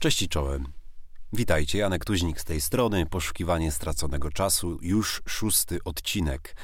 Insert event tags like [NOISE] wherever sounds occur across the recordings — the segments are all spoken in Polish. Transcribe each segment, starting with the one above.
Cześć i czołem. Witajcie, Janek Tuźnik z tej strony. Poszukiwanie straconego czasu, już szósty odcinek.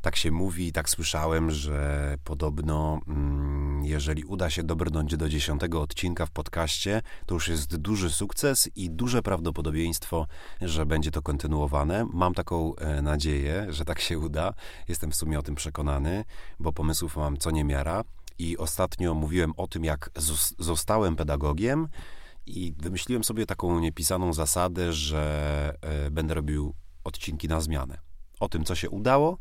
Tak się mówi, tak słyszałem, że podobno, mm, jeżeli uda się dobrnąć do dziesiątego odcinka w podcaście, to już jest duży sukces i duże prawdopodobieństwo, że będzie to kontynuowane. Mam taką e, nadzieję, że tak się uda. Jestem w sumie o tym przekonany, bo pomysłów mam co niemiara. I ostatnio mówiłem o tym, jak zostałem pedagogiem i wymyśliłem sobie taką niepisaną zasadę, że e, będę robił odcinki na zmianę. O tym, co się udało,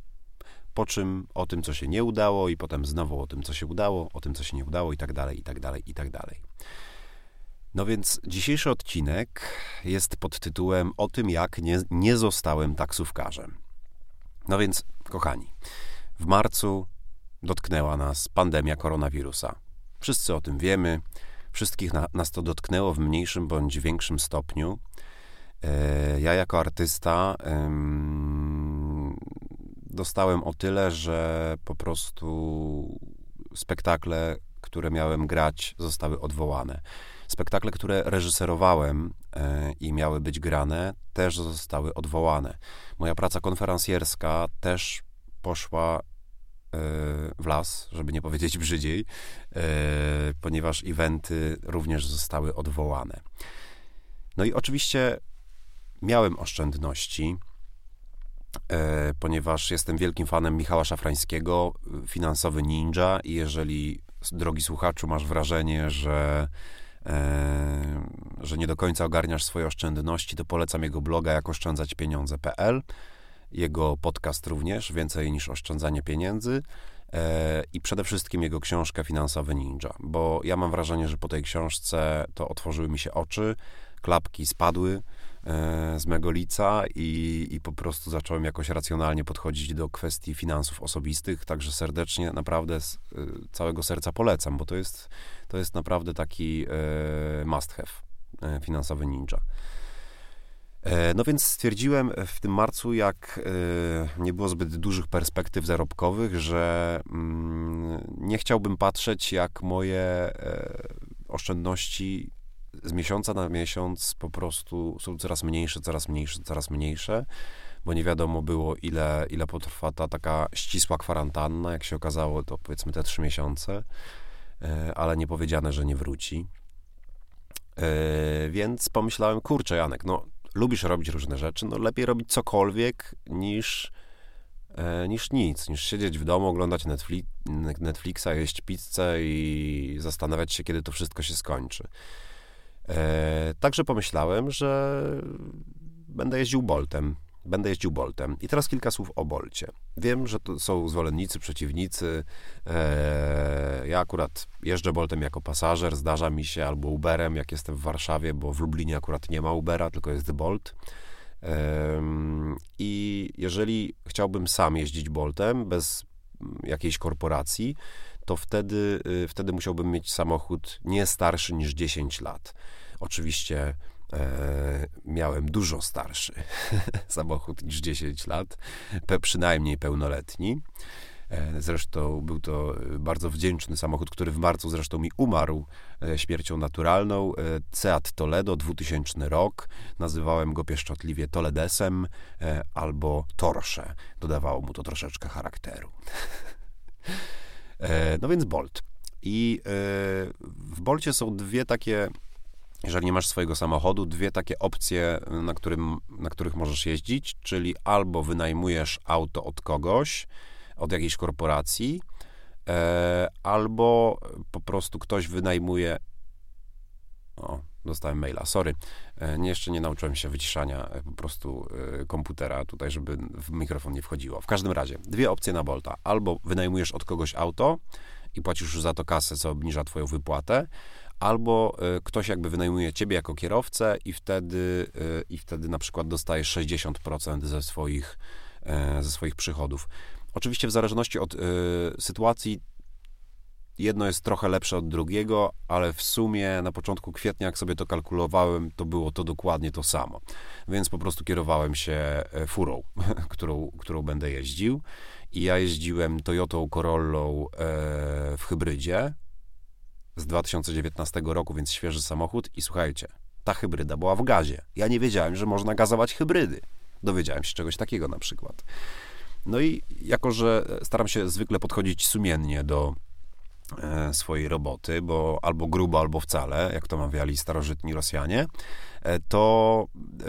po czym o tym, co się nie udało, i potem znowu o tym, co się udało, o tym, co się nie udało, i tak dalej, i tak dalej, i tak dalej. No więc dzisiejszy odcinek jest pod tytułem O tym, jak nie, nie zostałem taksówkarzem. No więc, kochani, w marcu dotknęła nas pandemia koronawirusa. Wszyscy o tym wiemy. Wszystkich na, nas to dotknęło w mniejszym bądź większym stopniu. E, ja jako artysta dostałem o tyle, że po prostu spektakle, które miałem grać, zostały odwołane. Spektakle, które reżyserowałem e, i miały być grane, też zostały odwołane. Moja praca konferencjerska też poszła w las, żeby nie powiedzieć brzydziej, e, ponieważ eventy również zostały odwołane. No i oczywiście miałem oszczędności, e, ponieważ jestem wielkim fanem Michała Szafrańskiego, finansowy ninja i jeżeli, drogi słuchaczu, masz wrażenie, że e, że nie do końca ogarniasz swoje oszczędności, to polecam jego bloga jak oszczędzać pieniądze.pl jego podcast również, Więcej niż oszczędzanie pieniędzy e, i przede wszystkim jego książkę Finansowy Ninja, bo ja mam wrażenie, że po tej książce to otworzyły mi się oczy, klapki spadły e, z mego lica i, i po prostu zacząłem jakoś racjonalnie podchodzić do kwestii finansów osobistych, także serdecznie, naprawdę z e, całego serca polecam, bo to jest, to jest naprawdę taki must have, finansowy ninja. E, no więc stwierdziłem w tym marcu, jak e, nie było zbyt dużych perspektyw zarobkowych, że mm, nie chciałbym patrzeć, jak moje e, oszczędności z miesiąca na miesiąc po prostu są coraz mniejsze, coraz mniejsze, coraz mniejsze, bo nie wiadomo było, ile, ile potrwa ta taka ścisła kwarantanna. Jak się okazało, to powiedzmy te trzy miesiące, ale nie powiedziane, że nie wróci. Więc pomyślałem, kurczę, Janek, no lubisz robić różne rzeczy, no lepiej robić cokolwiek niż, e, niż nic, niż siedzieć w domu, oglądać Netflix, Netflixa, jeść pizzę i zastanawiać się, kiedy to wszystko się skończy. E, także pomyślałem, że będę jeździł Boltem będę jeździł Boltem. I teraz kilka słów o Bolcie. Wiem, że to są zwolennicy, przeciwnicy. Eee, ja akurat jeżdżę Boltem jako pasażer, zdarza mi się albo Uberem, jak jestem w Warszawie, bo w Lublinie akurat nie ma Ubera, tylko jest Bolt. Eee, I jeżeli chciałbym sam jeździć Boltem bez jakiejś korporacji, to wtedy, y, wtedy musiałbym mieć samochód nie starszy niż 10 lat. Oczywiście E, miałem dużo starszy [LAUGHS] samochód niż 10 lat, pe, przynajmniej pełnoletni. E, zresztą był to bardzo wdzięczny samochód, który w marcu zresztą mi umarł e, śmiercią naturalną. Seat Toledo, 2000 rok. Nazywałem go pieszczotliwie Toledesem albo Torsze. Dodawało mu to troszeczkę charakteru. [LAUGHS] No więc Bolt. I w Bolcie są dwie takie jeżeli nie masz swojego samochodu, dwie takie opcje, na, którym, na których możesz jeździć, czyli albo wynajmujesz auto od kogoś, od jakiejś korporacji, e, albo po prostu ktoś wynajmuje. O, dostałem maila, sorry. E, nie, jeszcze nie nauczyłem się wyciszania e, po prostu e, komputera tutaj, żeby w mikrofon nie wchodziło. W każdym razie, dwie opcje na Bolta. Albo wynajmujesz od kogoś auto i płacisz już za to kasę, co obniża twoją wypłatę, albo e, ktoś jakby wynajmuje ciebie jako kierowcę i wtedy, e, i wtedy na przykład dostajesz 60% ze swoich, e, ze swoich przychodów. Oczywiście w zależności od sytuacji jedno jest trochę lepsze od drugiego, ale w sumie na początku kwietnia, jak sobie to kalkulowałem, to było to dokładnie to samo. Więc po prostu kierowałem się furą, [LAUGHS] którą, którą będę jeździł. I ja jeździłem Toyotą Corollą w hybrydzie, z 2019 roku, więc świeży samochód. I słuchajcie, ta hybryda była w gazie. Ja nie wiedziałem, że można gazować hybrydy. Dowiedziałem się czegoś takiego na przykład. No i jako, że staram się zwykle podchodzić sumiennie do e, swojej roboty, bo albo grubo, albo wcale, jak to mawiali starożytni Rosjanie, e, to e,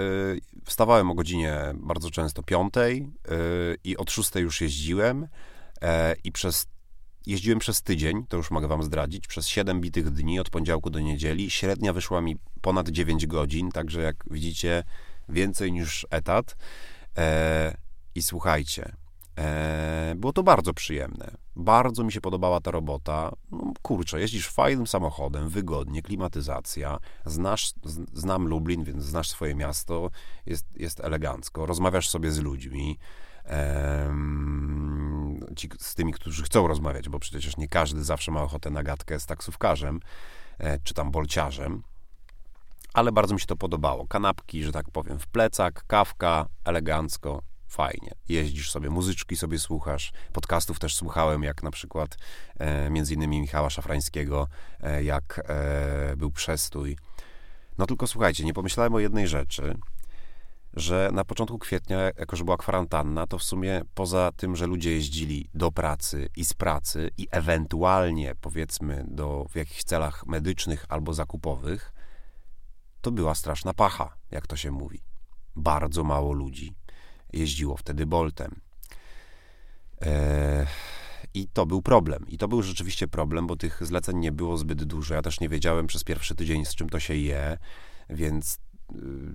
wstawałem o godzinie bardzo często piątej i od szóstej już jeździłem i przez jeździłem przez tydzień, to już mogę wam zdradzić, przez 7 bitych dni od poniedziałku do niedzieli. Średnia wyszła mi ponad 9 godzin, także jak widzicie, więcej niż etat. E, I słuchajcie, e, było to bardzo przyjemne. Bardzo mi się podobała ta robota. No, kurczę, jeździsz fajnym samochodem, wygodnie, klimatyzacja. Znasz, znam Lublin, więc znasz swoje miasto, jest, jest elegancko. Rozmawiasz sobie z ludźmi ci, z tymi, którzy chcą rozmawiać, bo przecież nie każdy zawsze ma ochotę na gadkę z taksówkarzem e, czy tam bolciarzem. Ale bardzo mi się to podobało. Kanapki, że tak powiem, w plecak, kawka, elegancko, fajnie. Jeździsz sobie, muzyczki sobie słuchasz. Podcastów też słuchałem, jak na przykład e, między innymi Michała Szafrańskiego, e, jak e, był przestój. No tylko słuchajcie, nie pomyślałem o jednej rzeczy, że na początku kwietnia, jako że była kwarantanna, to w sumie poza tym, że ludzie jeździli do pracy i z pracy i ewentualnie, powiedzmy, do, w jakichś celach medycznych albo zakupowych, to była straszna pacha, jak to się mówi. Bardzo mało ludzi jeździło wtedy Boltem. Eee, I to był problem. I to był rzeczywiście problem, bo tych zleceń nie było zbyt dużo. Ja też nie wiedziałem przez pierwszy tydzień, z czym to się je, więc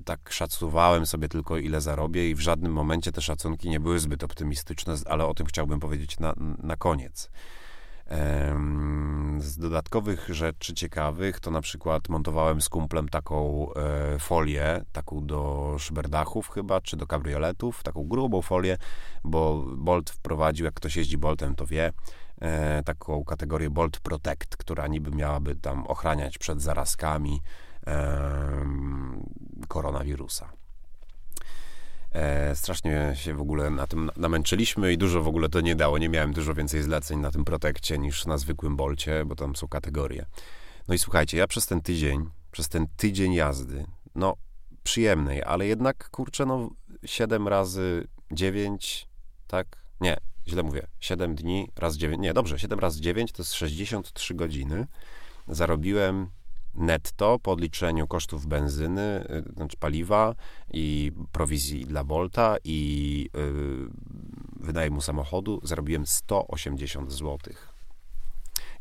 tak szacowałem sobie tylko, ile zarobię, i w żadnym momencie te szacunki nie były zbyt optymistyczne, ale o tym chciałbym powiedzieć na, na koniec. Z dodatkowych rzeczy ciekawych to na przykład montowałem z kumplem taką e, folię, taką do szyberdachów chyba, czy do kabrioletów, taką grubą folię, bo Bolt wprowadził, jak ktoś jeździ Boltem, to wie, e, taką kategorię Bolt Protect, która niby miałaby tam ochraniać przed zarazkami, koronawirusa. E, strasznie się w ogóle na tym namęczyliśmy i dużo w ogóle to nie dało. Nie miałem dużo więcej zleceń na tym protekcie niż na zwykłym bolcie, bo tam są kategorie. No i słuchajcie, ja przez ten tydzień, przez ten tydzień jazdy, no przyjemnej, ale jednak kurczę, no 7 razy 9, tak? Nie, źle mówię. 7 dni raz 9, nie, dobrze, 7 razy 9 to jest 63 godziny. Zarobiłem netto po odliczeniu kosztów benzyny, y, znaczy paliwa i prowizji dla Bolta i yy, wynajmu samochodu zarobiłem 180 zł.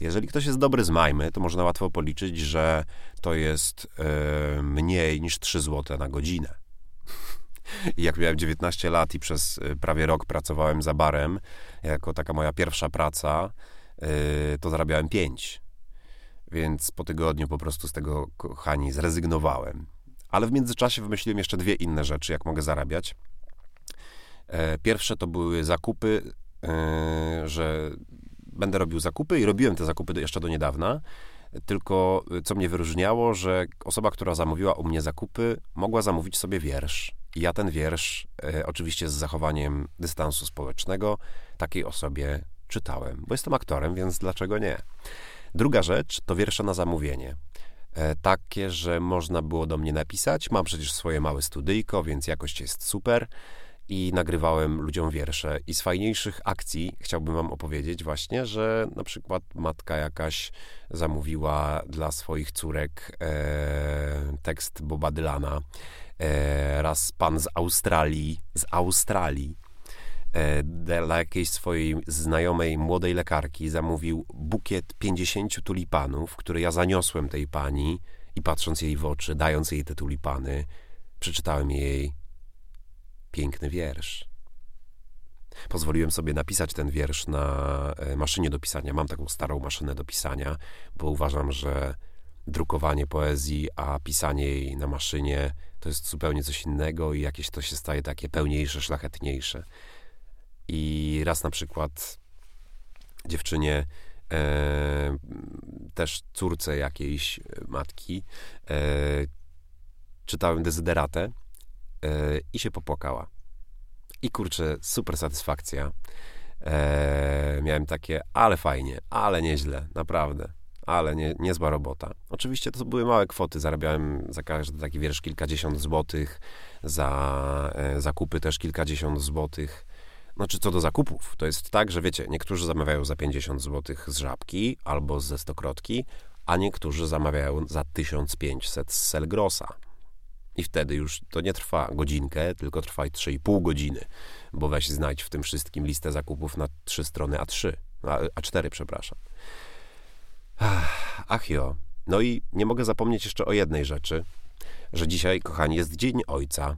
Jeżeli ktoś jest dobry z Majmy, to można łatwo policzyć, że to jest yy, mniej niż 3 zł na godzinę. [LAUGHS] I jak miałem 19 lat i przez y, prawie rok pracowałem za barem, jako taka moja pierwsza praca, yy, to zarabiałem 5 więc po tygodniu po prostu z tego, kochani, zrezygnowałem. Ale w międzyczasie wymyśliłem jeszcze dwie inne rzeczy, jak mogę zarabiać. E, pierwsze to były zakupy, e, że będę robił zakupy i robiłem te zakupy jeszcze do niedawna. Tylko co mnie wyróżniało, że osoba, która zamówiła u mnie zakupy, mogła zamówić sobie wiersz. I ja ten wiersz, e, oczywiście z zachowaniem dystansu społecznego, takiej osobie czytałem. Bo jestem aktorem, więc dlaczego nie? Druga rzecz to wiersze na zamówienie. E, takie, że można było do mnie napisać. Mam przecież swoje małe studyjko, więc jakość jest super i nagrywałem ludziom wiersze. I z fajniejszych akcji chciałbym Wam opowiedzieć właśnie, że na przykład matka jakaś zamówiła dla swoich córek e, tekst Boba Dylana. E, raz pan z Australii, z Australii dla jakiejś swojej znajomej młodej lekarki zamówił bukiet 50 tulipanów, który ja zaniosłem tej pani i patrząc jej w oczy, dając jej te tulipany, przeczytałem jej piękny wiersz. Pozwoliłem sobie napisać ten wiersz na e, maszynie do pisania. Mam taką starą maszynę do pisania, bo uważam, że drukowanie poezji, a pisanie jej na maszynie to jest zupełnie coś innego i jakieś to się staje takie pełniejsze, szlachetniejsze. I raz na przykład dziewczynie, e, też córce jakiejś matki, e, czytałem dezyderatę e, i się popłakała. I kurczę, super satysfakcja. E, miałem takie, ale fajnie, ale nieźle, naprawdę. ale nie, niezła robota. Oczywiście to były małe kwoty, zarabiałem za każdy taki wiersz kilkadziesiąt złotych, za e, zakupy też kilkadziesiąt złotych. Znaczy, co do zakupów, to jest tak, że wiecie, niektórzy zamawiają za 50 złotych z żabki albo ze stokrotki, a niektórzy zamawiają za 1500 z Selgrosa. I wtedy już to nie trwa godzinkę, tylko trwa 3,5 godziny, bo weź znajdź w tym wszystkim listę zakupów na trzy strony A3, A4, przepraszam. Ach jo. No i nie mogę zapomnieć jeszcze o jednej rzeczy, że dzisiaj, kochani, jest Dzień Ojca.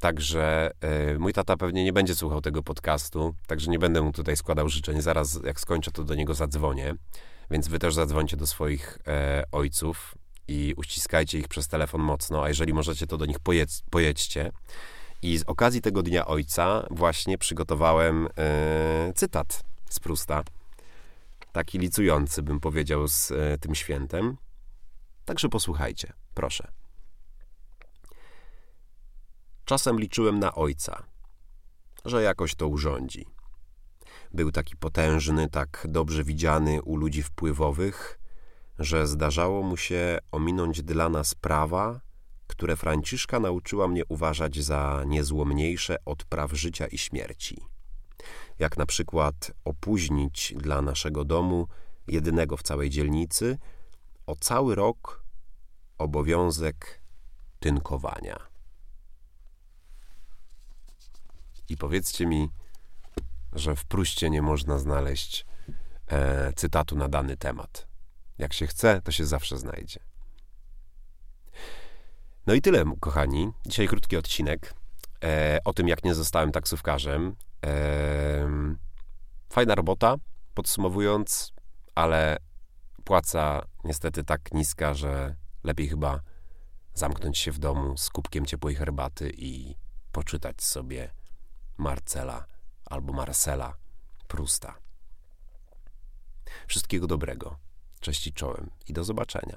Także y, mój tata pewnie nie będzie słuchał tego podcastu, także nie będę mu tutaj składał życzeń. Zaraz jak skończę, to do niego zadzwonię. Więc wy też zadzwońcie do swoich e, ojców i uściskajcie ich przez telefon mocno, a jeżeli możecie, to do nich pojedź, pojedźcie. I z okazji tego Dnia Ojca właśnie przygotowałem e, cytat z Prusta taki licujący, bym powiedział, z e, tym świętem. Także posłuchajcie, proszę. Czasem liczyłem na ojca, że jakoś to urządzi. Był taki potężny, tak dobrze widziany u ludzi wpływowych, że zdarzało mu się ominąć dla nas prawa, które Franciszka nauczyła mnie uważać za niezłomniejsze od praw życia i śmierci jak na przykład opóźnić dla naszego domu, jedynego w całej dzielnicy, o cały rok obowiązek tynkowania. I powiedzcie mi, że w Pruście nie można znaleźć e, cytatu na dany temat. Jak się chce, to się zawsze znajdzie. No i tyle, kochani. Dzisiaj krótki odcinek e, o tym, jak nie zostałem taksówkarzem. Fajna robota, podsumowując, ale płaca niestety tak niska, że lepiej chyba zamknąć się w domu z kubkiem ciepłej herbaty i poczytać sobie Marcela albo Marcela Prusta. Wszystkiego dobrego. Cześć i czołem i do zobaczenia.